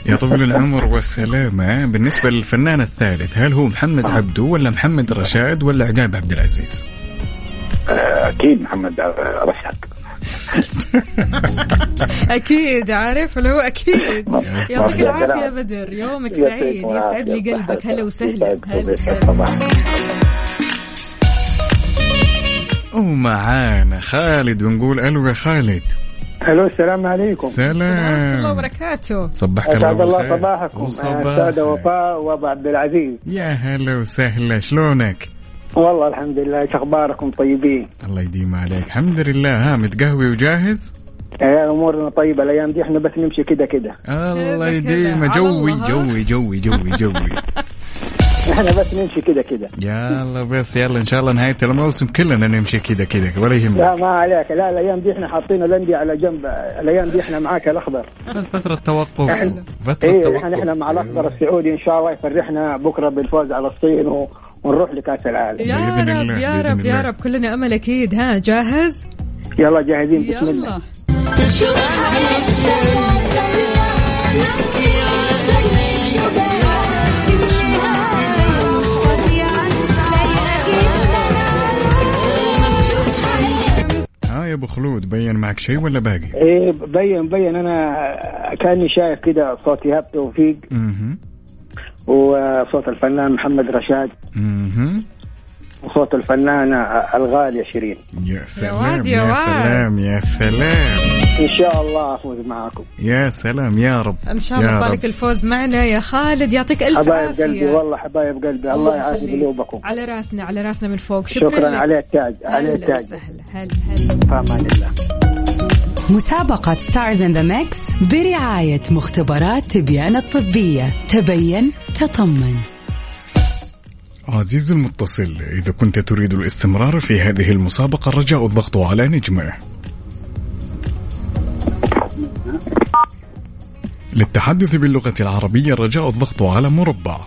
يا طويل العمر والسلامة بالنسبة للفنان الثالث هل هو محمد عبدو ولا محمد رشاد ولا عقاب عبد العزيز؟ آه، أكيد محمد رشاد. *laughs* أكيد عارف؟ لو أكيد. *laughs* يعطيك يا العافية سلام. بدر. يومك سعيد يسعد لي. قلبك. هلا وسهلا. هلا وسهلا. ومعانا خالد ونقول ألو يا خالد. ألو السلام عليكم. ورحمة الله سلام وبركاته. صبحك الله اسعد الله. صباحكم. وصباحك. الساده وفاء وأبو عبد العزيز. يا هلا وسهلا. شلونك؟ والله الحمد لله إيش أخباركم طيبين؟ الله يديم عليك. الحمد لله. ها متقهوي وجاهز؟ يا أمورنا طيبة الأيام دي إحنا بس نمشي كده كده. الله يديم. جوي. جوي جوي جوي جوي. *laughs* إحنا بس نمشي كده كده. يلا بس يلا إن شاء الله نهاية الموسم كلنا نمشي كذا كذا ولا لا يهمك ما عليك. لا الأيام دي إحنا حاطين الأندية على جنب. الأيام دي إحنا معاك الأخضر. فترة توقف. فتره إيه توقف إحنا إحنا مع الأخضر السعودي إن شاء الله يفرحنا بكرة بالفوز على الصين و... ونروح لكأس العالم. يا رب يا رب يا. رب. كلنا أمل أكيد. ها جاهز؟ يلا جاهزين. بسم الله. يلا. يا ابو خلود بين معك شيء ولا باقي؟ إيه بين بين. أنا كأني شايف كده صوت إيهاب توفيق وصوت الفنان محمد رشاد. وصوت الفنانة الغالية شيرين. يا سلام يا يا. سلام يا سلام. إن شاء الله أفوز معاكم. يا سلام يا رب. إن شاء الله رب. طالك الفوز معنا. يا خالد يعطيك ألف حبايب عافية. قلبي والله حبايب قلبي الله يعافي. قلوبكم. على راسنا على راسنا من فوق. شكرا, شكرا لك. عليه التاج هلا التاج وسهلا. هلا هلا. في أمان الله. مسابقة Stars in the Mix برعاية مختبرات تبيان الطبية. تبين تطمن. عزيزي المتصل إذا كنت تريد الاستمرار في هذه المسابقة رجاء الضغط على نجمة للتحدث باللغة العربية رجاء الضغط على مربع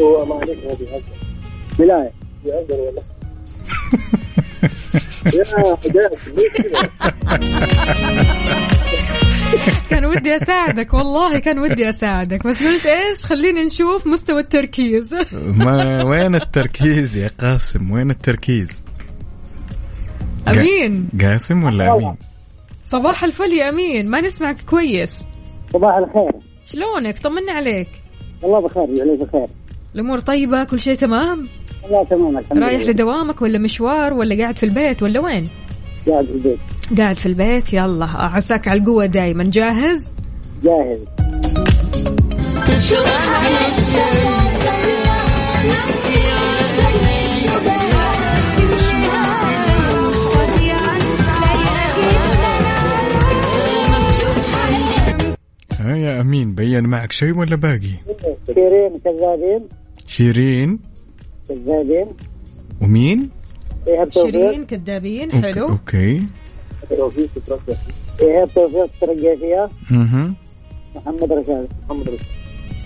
هو ما عليك هذه بلاي يأذن والله يا؟ *laughs* كان ودي أساعدك والله كان ودي أساعدك. بس قلت إيش خلينا نشوف مستوى التركيز. *laughs* ما وين التركيز يا قاسم؟ وين التركيز؟ أمين. قاسم ولا أمين؟ صباح الفل يا أمين. ما نسمعك كويس. صباح الخير. شلونك؟ طمنا عليك. والله بخير يعني بخير. الأمور طيبة؟ كل شيء تمام؟ لا تمام الحمد رايح لله. لدوامك ولا مشوار ولا قاعد في البيت ولا وين؟ قاعد في البيت. قاعد في البيت يلا عساك على القوة دايما. جاهز؟ جاهز. ها يا أمين بين معك شيء ولا باقي؟ شيرين كذابين. شيرين. كذابين. ومين؟ شيرين كذابين. حلو. أوكي. ايهاب توفيق ترقى فيها أها محمد رشاد. محمد رشاد.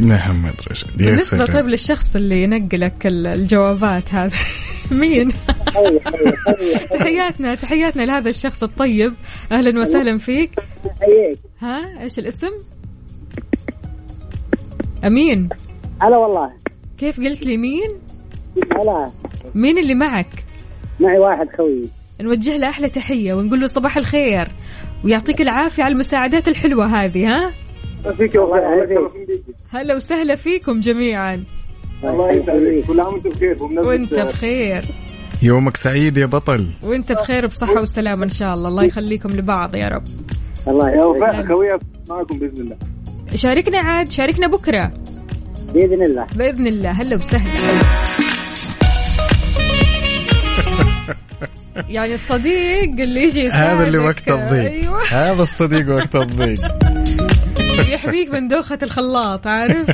محمد رشاد يا بالنسبة سلام. طيب للشخص اللي ينقلك ال- الجوابات هذه. *laughs* مين؟ حي حي حي تحياتنا تحياتنا لهذا الشخص الطيب. أهلا وسهلا فيك. ها إيش الاسم؟ أمين. هلا والله. كيف قلت لي مين؟ هلا. مين اللي معك؟ معي واحد خوي. نوجه له أحلى تحية ونقول له صباح الخير ويعطيك العافية على المساعدات الحلوة هذه ها؟ فيك هلا وسهلا فيكم جميعا. الله يسعدك كل عام وأنتم بخير وانت بخير. يومك سعيد يا بطل. وانت بخير بصحه وسلامة إن شاء الله. الله يخليكم لبعض يا رب. الله يا يسعدك وفاء خوية معكم بإذن الله. شاركنا عاد شاركنا بكرة. بإذن الله. بإذن الله. هلا وسهلا. يعني الصديق اللي يجي يساعدك. هذا اللي وقت الضيق أيوه. هذا الصديق وقت الضيق *laughs* يحميك من دوخة الخلاط عارف؟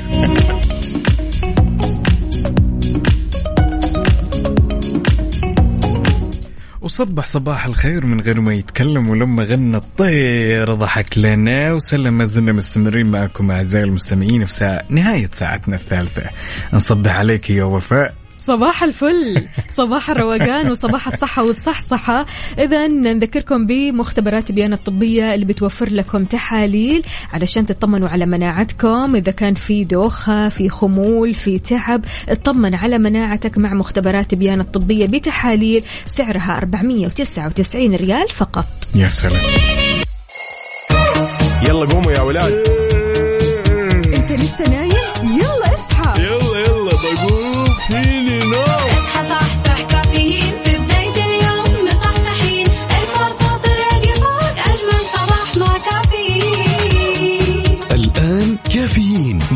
وصبح صباح الخير من غير ما يتكلم ولما غنى الطير ضحك لنا وسلم ما زلنا مستمرين معكم أعزائي المستمعين في ساعة نهاية ساعتنا الثالثة. نصبح عليك يا وفاء. صباح الفل. صباح الروقان وصباح الصحة والصحصحة. إذا نذكركم بمختبرات بيان الطبية اللي بتوفر لكم تحاليل علشان تطمنوا على مناعتكم. إذا كان في دوخة في خمول في تعب اطمن على مناعتك مع مختبرات بيان الطبية بتحاليل سعرها 499 ريال فقط. يا سلام. يلا قوموا يا ولاد.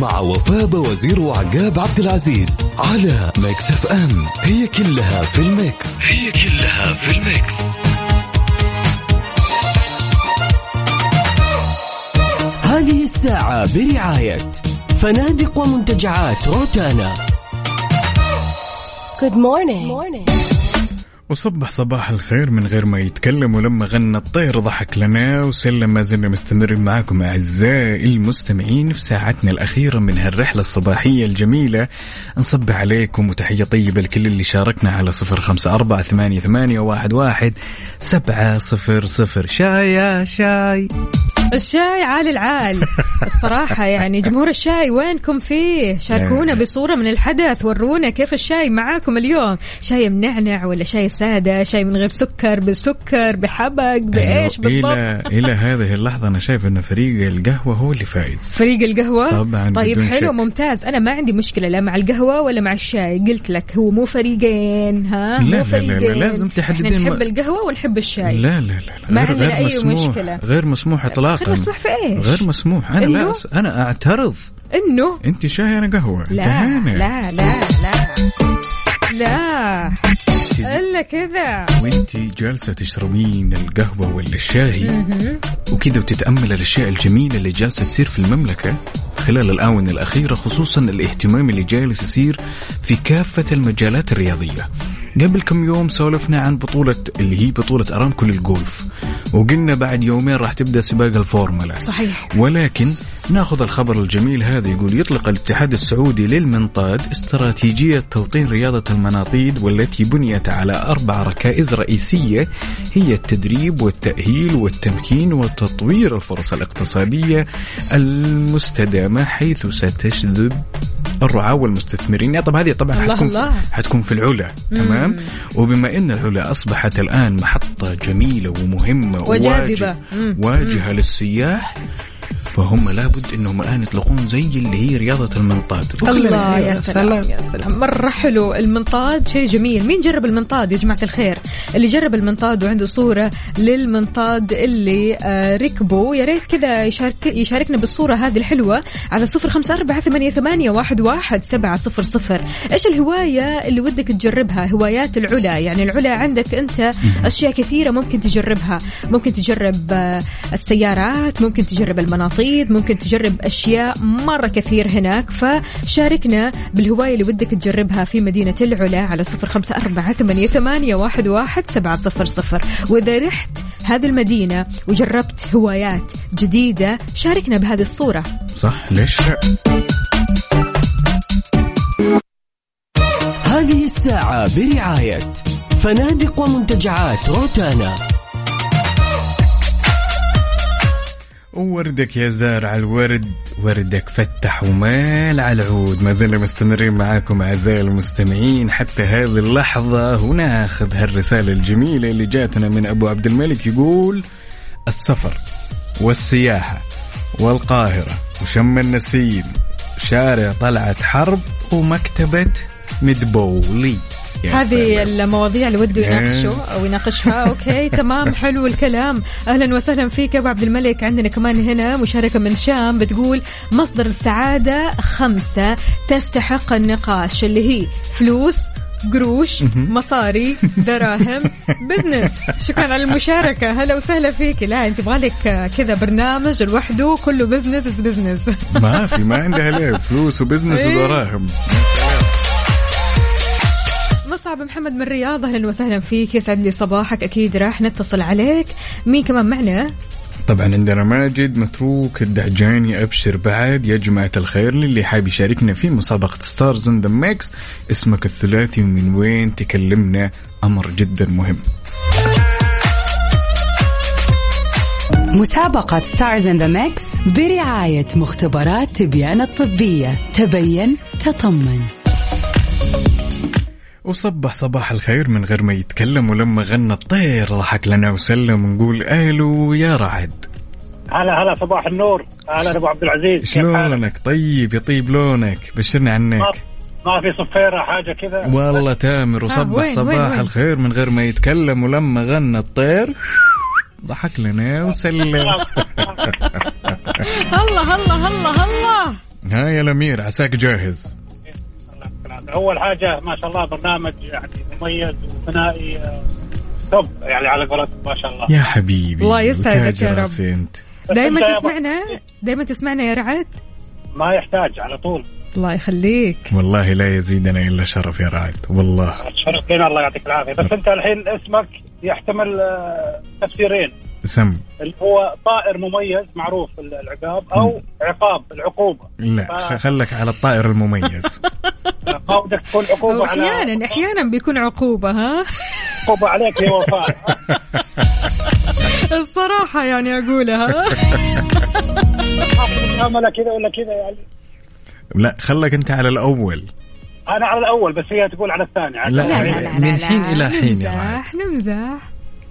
مع وفاء وزير وعقاب عبد العزيز على ميكس اف ام. هي كلها في ال Mix. هي كلها في الميكس. هذه الساعة برعاية فنادق ومنتجعات روتانا. Good morning. وصبح صباح الخير من غير ما يتكلم ولما غنى الطير ضحك لنا وسلم ما زلنا مستمرين معكم أعزائي المستمعين في ساعتنا الأخيرة من هالرحلة الصباحية الجميلة. نصبح عليكم وتحية طيبة لكل اللي شاركنا على صفر خمسة أربعة ثمانية, ثمانية واحد, واحد سبعة صفر صفر. شاي يا شاي. الشاي عال العال. الصراحة يعني جمهور الشاي وينكم فيه؟ شاركونا لا. بصورة من الحدث ورونا كيف الشاي معاكم اليوم. شاي منعنع ولا شاي سادة؟ شاي من غير سكر بسكر بحبق بإيش أيوة، بالضبط؟ إلى, إلى هذه اللحظة أنا شايف أن فريق القهوة هو اللي فايز. فريق القهوة؟ طبعاً طيب حلو شك. ممتاز. أنا ما عندي مشكلة لا مع القهوة ولا مع الشاي. قلت لك هو مو فريقين ها؟ لا، مو لا، لا، فريقين. لازم إحنا تحددين نحب ما- القهوة ونحب الشاي. لا لا لا, لا. ما غير, عندنا غير أي مسموح. مشكلة. غير مسموح إطلاقا. غير مسموح في إيش؟ غير مسموح. لا؟ أس... أنا أعترض. إنه أنت شاي أنا قهوة. لا. لا لا لا. لا. الا كذا. وأنت جالسة تشربين القهوة ولا الشاي؟ وكذا وتتأمل الأشياء الجميلة اللي جالسة تصير في المملكة؟ خلال الآونة الأخيرة خصوصا الاهتمام اللي جالس يصير في كافة المجالات الرياضية. قبل كم يوم سولفنا عن بطولة اللي هي بطولة أرامكو للجولف وقلنا بعد يومين راح تبدأ سباق الفورمولا. صحيح. ولكن ناخذ الخبر الجميل هذا يقول يطلق الاتحاد السعودي للمنطاد استراتيجية توطين رياضة المناطيد والتي بنيت على أربع ركائز رئيسية هي التدريب والتأهيل والتمكين وتطوير الفرص الاقتصادية المستدامة حيث ستجذب الرعاة والمستثمرين طب هذه طبعا الله حتكون الله. حتكون في العلا تمام وبما إن العلا أصبحت الآن محطة جميلة ومهمة وجاذبة. مم. واجهة للسياح فهم لابد إنهم الآن يطلقون زي اللي هي رياضة المنطاد. الله يا سلام. يا سلام. مرة حلو. المنطاد شيء جميل. مين جرب المنطاد يا جماعة الخير؟ اللي جرب المنطاد وعنده صورة للمنطاد اللي آه، ركبه. يا ريت كذا يشارك يشاركنا بالصورة هذه الحلوة على صفر خمسة أربعة ثمانية, ثمانية واحد, واحد سبعة صفر صفر. إيش الهواية اللي ودك تجربها؟ هوايات العلا. يعني العلا عندك أنت أشياء كثيرة ممكن تجربها. ممكن تجرب آه، السيارات ممكن تجرب المناطيد. ممكن تجرب أشياء مرة كثير هناك. فشاركنا بالهواية اللي ودك تجربها في مدينة العلا على صفر خمسة أربعة ثمانية, ثمانية واحد, واحد سبعة صفر صفر. وإذا رحت هذه المدينة وجربت هوايات جديدة شاركنا بهذه الصورة. صح ليش لا؟ هذه الساعة برعاية فنادق ومنتجعات روتانا. ووردك يا زارع الورد وردك فتح ومال على العود. ما زلنا مستمرين معاكم أعزائي المستمعين حتى هذه اللحظة وناخذ هالرسالة الجميلة اللي جاتنا من أبو عبد الملك يقول السفر والسياحة والقاهرة وشم النسيم شارع طلعت حرب ومكتبة مدبولي. هذه. المواضيع اللي وده يناقشه أو يناقشها. okay *laughs* تمام حلو الكلام. أهلا وسهلا فيك أبو عبد الملك. عندنا كمان هنا مشاركة من شام بتقول مصدر السعادة خمسة تستحق النقاش. اللي هي فلوس قروش مصاري دراهم *laughs* business شكرا على المشاركة. هلا وسهلا فيك. لا أنت يبغى لك كذا برنامج لوحده كله business is business ما في ما عندها ليه. *laughs* فلوس و business إيه. ودراهم مصعب محمد من الرياض أهلا وسهلا فيك يسعد لي صباحك أكيد راح نتصل عليك. مين كمان معنا؟ طبعا عندنا ماجد متروك الدعجاني أبشر بعد يا جماعة الخير للي حاب يشاركنا في مسابقة Stars in the Mix اسمك الثلاثي ومن وين تكلمنا؟ أمر جدا مهم. مسابقة Stars in the Mix برعاية مختبرات تبيان الطبية. تبين تطمن. وصبح صباح الخير من غير ما يتكلم ولما غنى الطير ضحك لنا وسلم ونقول ألو يا رعد. هلا هلا صباح النور. هلا أبو عبد العزيز؟ شلونك؟ طيب يطيب لونك؟ بشرنا ما, عنك ما في صفيرة حاجة كذا؟ والله تامر وصبح وين- صباح وين- وين؟ الخير من غير ما يتكلم ولما غنى الطير ضحك لنا وسلم. *laughs* الله الله الله الله. ها يا الأمير عساك جاهز. أول حاجة ما شاء الله برنامج يعني مميز وثنائي آه، توب. يعني على قولتهم ما شاء الله. يا حبيبي الله يسعدك يا رب. دائما تسمعنا؟ دائما تسمعنا يا رعد؟ ما يحتاج على طول. الله يخليك. والله لا يزيدنا إلا شرف يا رعد والله. شرف لنا الله يعطيك العافية. بس أنت الحين اسمك يحتمل آه، تفسيرين. سم اللي هو طائر مميز معروف العقاب أو عقاب العقوبة. لا خ- خلك على الطائر المميز. *laughs* بدك تكون عقوبة على أحيانا أحيانا بيكون عقوبة ها؟ عقوبة عليك يا وفاء. *laughs* الصراحة يعني أقولها. عمله كذا ولا كذا يعني؟ لا خلك أنت على الأول. أنا على الأول بس هي تقول على الثاني. عاد. لا, لا لا لا من لا حين لا. إلى حين يا نمزح.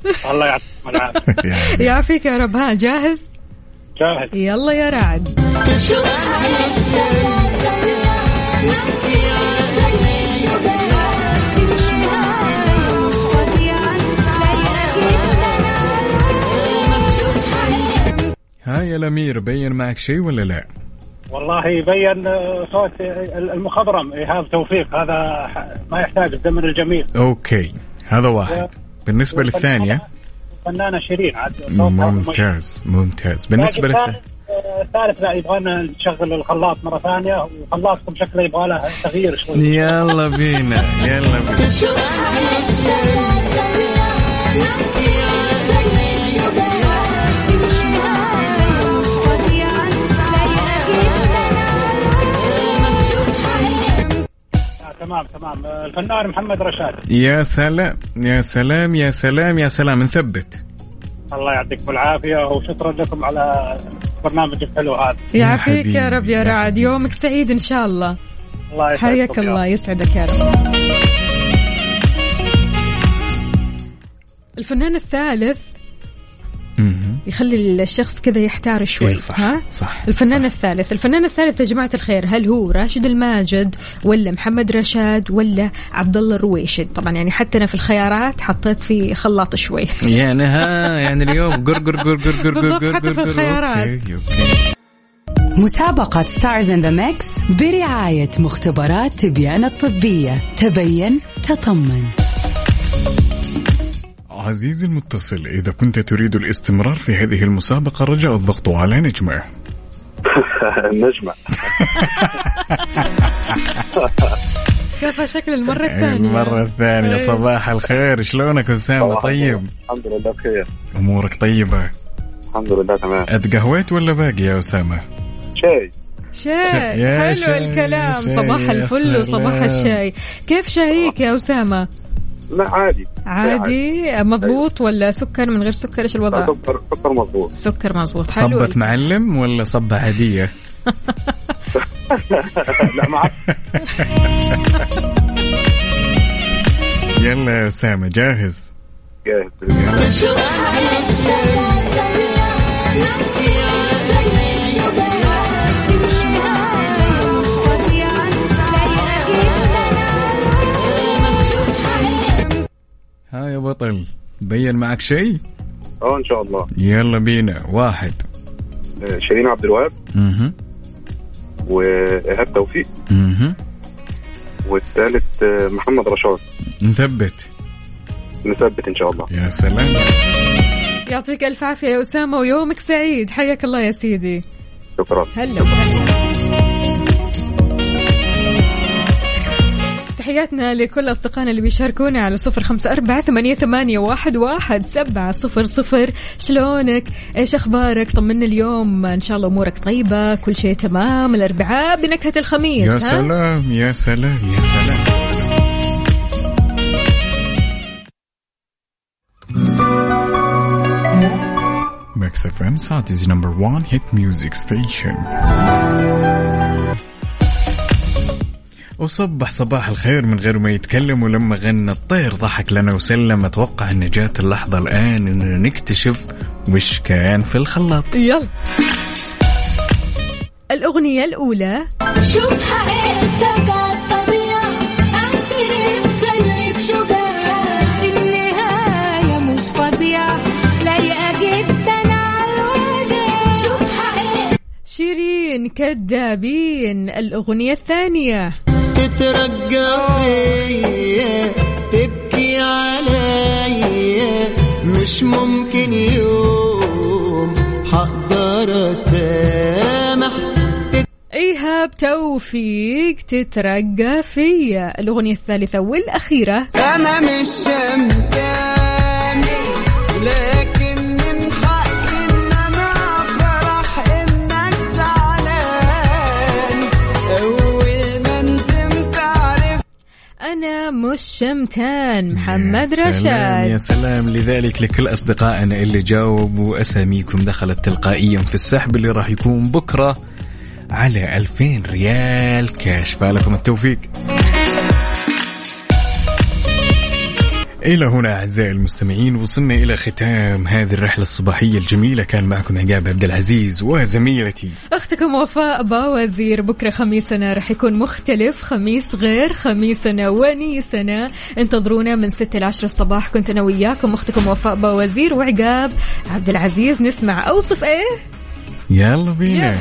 *laughs* الله يعطيكم العافية. *laughs* يعافيك يا رب. ها جاهز؟ جاهز. يلا يا رعد ها يا الأمير بين معك شيء ولا لا؟ والله يبين آه، صوت آه، المخضرم. ايهاب توفيق. هذا ما يحتاج الزمن الجميل. أوكي هذا واحد. بالنسبة للثانية؟ فنانه شيرين عاد. ممتاز ممتاز. بالنسبة لكن للثانيه الثالث- آه، لا يبغى لنا نشغل الخلاط مرة ثانية. وخلاطكم شكله يبغى له تغيير شوي. يلا بينا يلا بينا. تمام تمام. آه، الفنان محمد رشاد. يا سلام يا سلام يا سلام يا سلام. نثبت. الله يعطيكم العافية وشكرا لكم على البرنامج الحلو هذا. يعافيك يا رب يا رعد. يومك سعيد إن شاء الله. الله يسعدكم حياك يا الله. يسعدك يا رب. الفنان الثالث. يخلي الشخص كذا يحتار شوي إيه صح، ها صح، الفنان صح. الثالث الفنان الثالث يا جماعة الخير هل هو راشد الماجد ولا محمد رشاد ولا عبد الله الرويشد طبعا يعني حتى أنا في الخيارات حطيت في خلاط شوي *laughs* يعني ها يعني اليوم *laughs* قر قر قر قر قر قر حتى في قر قر. الخيارات. مسابقة Stars in the Mix برعاية مختبرات تبيان الطبية تبين تطمن عزيزي المتصل إذا كنت تريد الاستمرار في هذه المسابقة رجاء الضغط على نجمة. *laughs* نجمة. *laughs* كيف شكل المرة الثانية؟ المرة الثانية إيه. صباح الخير شلونك أسامة؟ طيب. الحمد لله بخير. أمورك طيبة؟ الحمد لله تمام. أتقهويت ولا باقي يا أسامة؟ شيء شاي. يا حلو شاي، الكلام. شاي، صباح الفل وصباح. الشاي. كيف شايك يا أسامة؟ لا عادي. عادي؟ مضبوط ولا سكر من غير سكر؟ إيش لا، الوضع؟ سكر سكر مضبوط. سكر مظبوط حلو. صبة معلم ولا صبة عادية *laughs* لا معك يلا يا أسامة جاهز؟ جاهز. ها يا بطل بين معك شيء؟ آه إن شاء الله. يلا بينا واحد. آه، شيرين عبد الوهاب. أها وإيهاب توفيق. أها والثالث آه، محمد رشاد. نثبت. نثبت إن شاء الله. يا سلام. يعطيك ألف عافية يا أسامة ويومك سعيد. حياك الله يا سيدي. شكرا. هلا تحياتنا لكل أصدقائنا اللي بيشاركونا على صفر خمسة أربعة ثمانية, ثمانية واحد, واحد سبعة صفر صفر. شلونك؟ إيش أخبارك؟ طمنا اليوم. إن شاء الله أمورك طيبة كل شيء تمام. الأربعاء بنكهة الخميس يا ها؟ سلام يا سلام يا سلام. FM Saudi's number 1 hit music station وصبح صباح الخير من غير ما يتكلم ولما غنى الطير ضحك لنا وسلم. أتوقع إن جات اللحظة الآن اننا نكتشف وش كان في الخلاط. يلا. الأغنية الأولى. شوف حقيقتك عالطبيعة أعترف خليك شجاع النهاية مش فظيعة لايقة جدا عالوداع شوف حقيقتك شيرين كدابين. الأغنية الثانية. تترجى فيا تبكي عليا. مش ممكن يوم هقدر أسامح. إيهاب توفيق تترقى فيا. الأغنية الثالثة والأخيرة. أنا مش شمساني أنا مش شمتان محمد يا سلام يا رشاد سلام. لذلك لكل أصدقائنا اللي جاوبوا أساميكم دخلت تلقائيا في السحب اللي راح يكون بكرة على 2000 ريال كاش. فالكم التوفيق. إلى هنا أعزائي المستمعين وصلنا إلى ختام هذه الرحلة الصباحية الجميلة. كان معكم عقاب عبد العزيز وزميلتي. أختكم وفاء باوزير بكرة خميسنا رح يكون مختلف. خميس غير خميسنا ونيسنا. انتظرونا من 6 ل 10 الصباح. كنت أنا وياكم. أختكم وفاء باوزير وعقاب عبد العزيز. نسمع أوصف إيه؟ يلا بينا.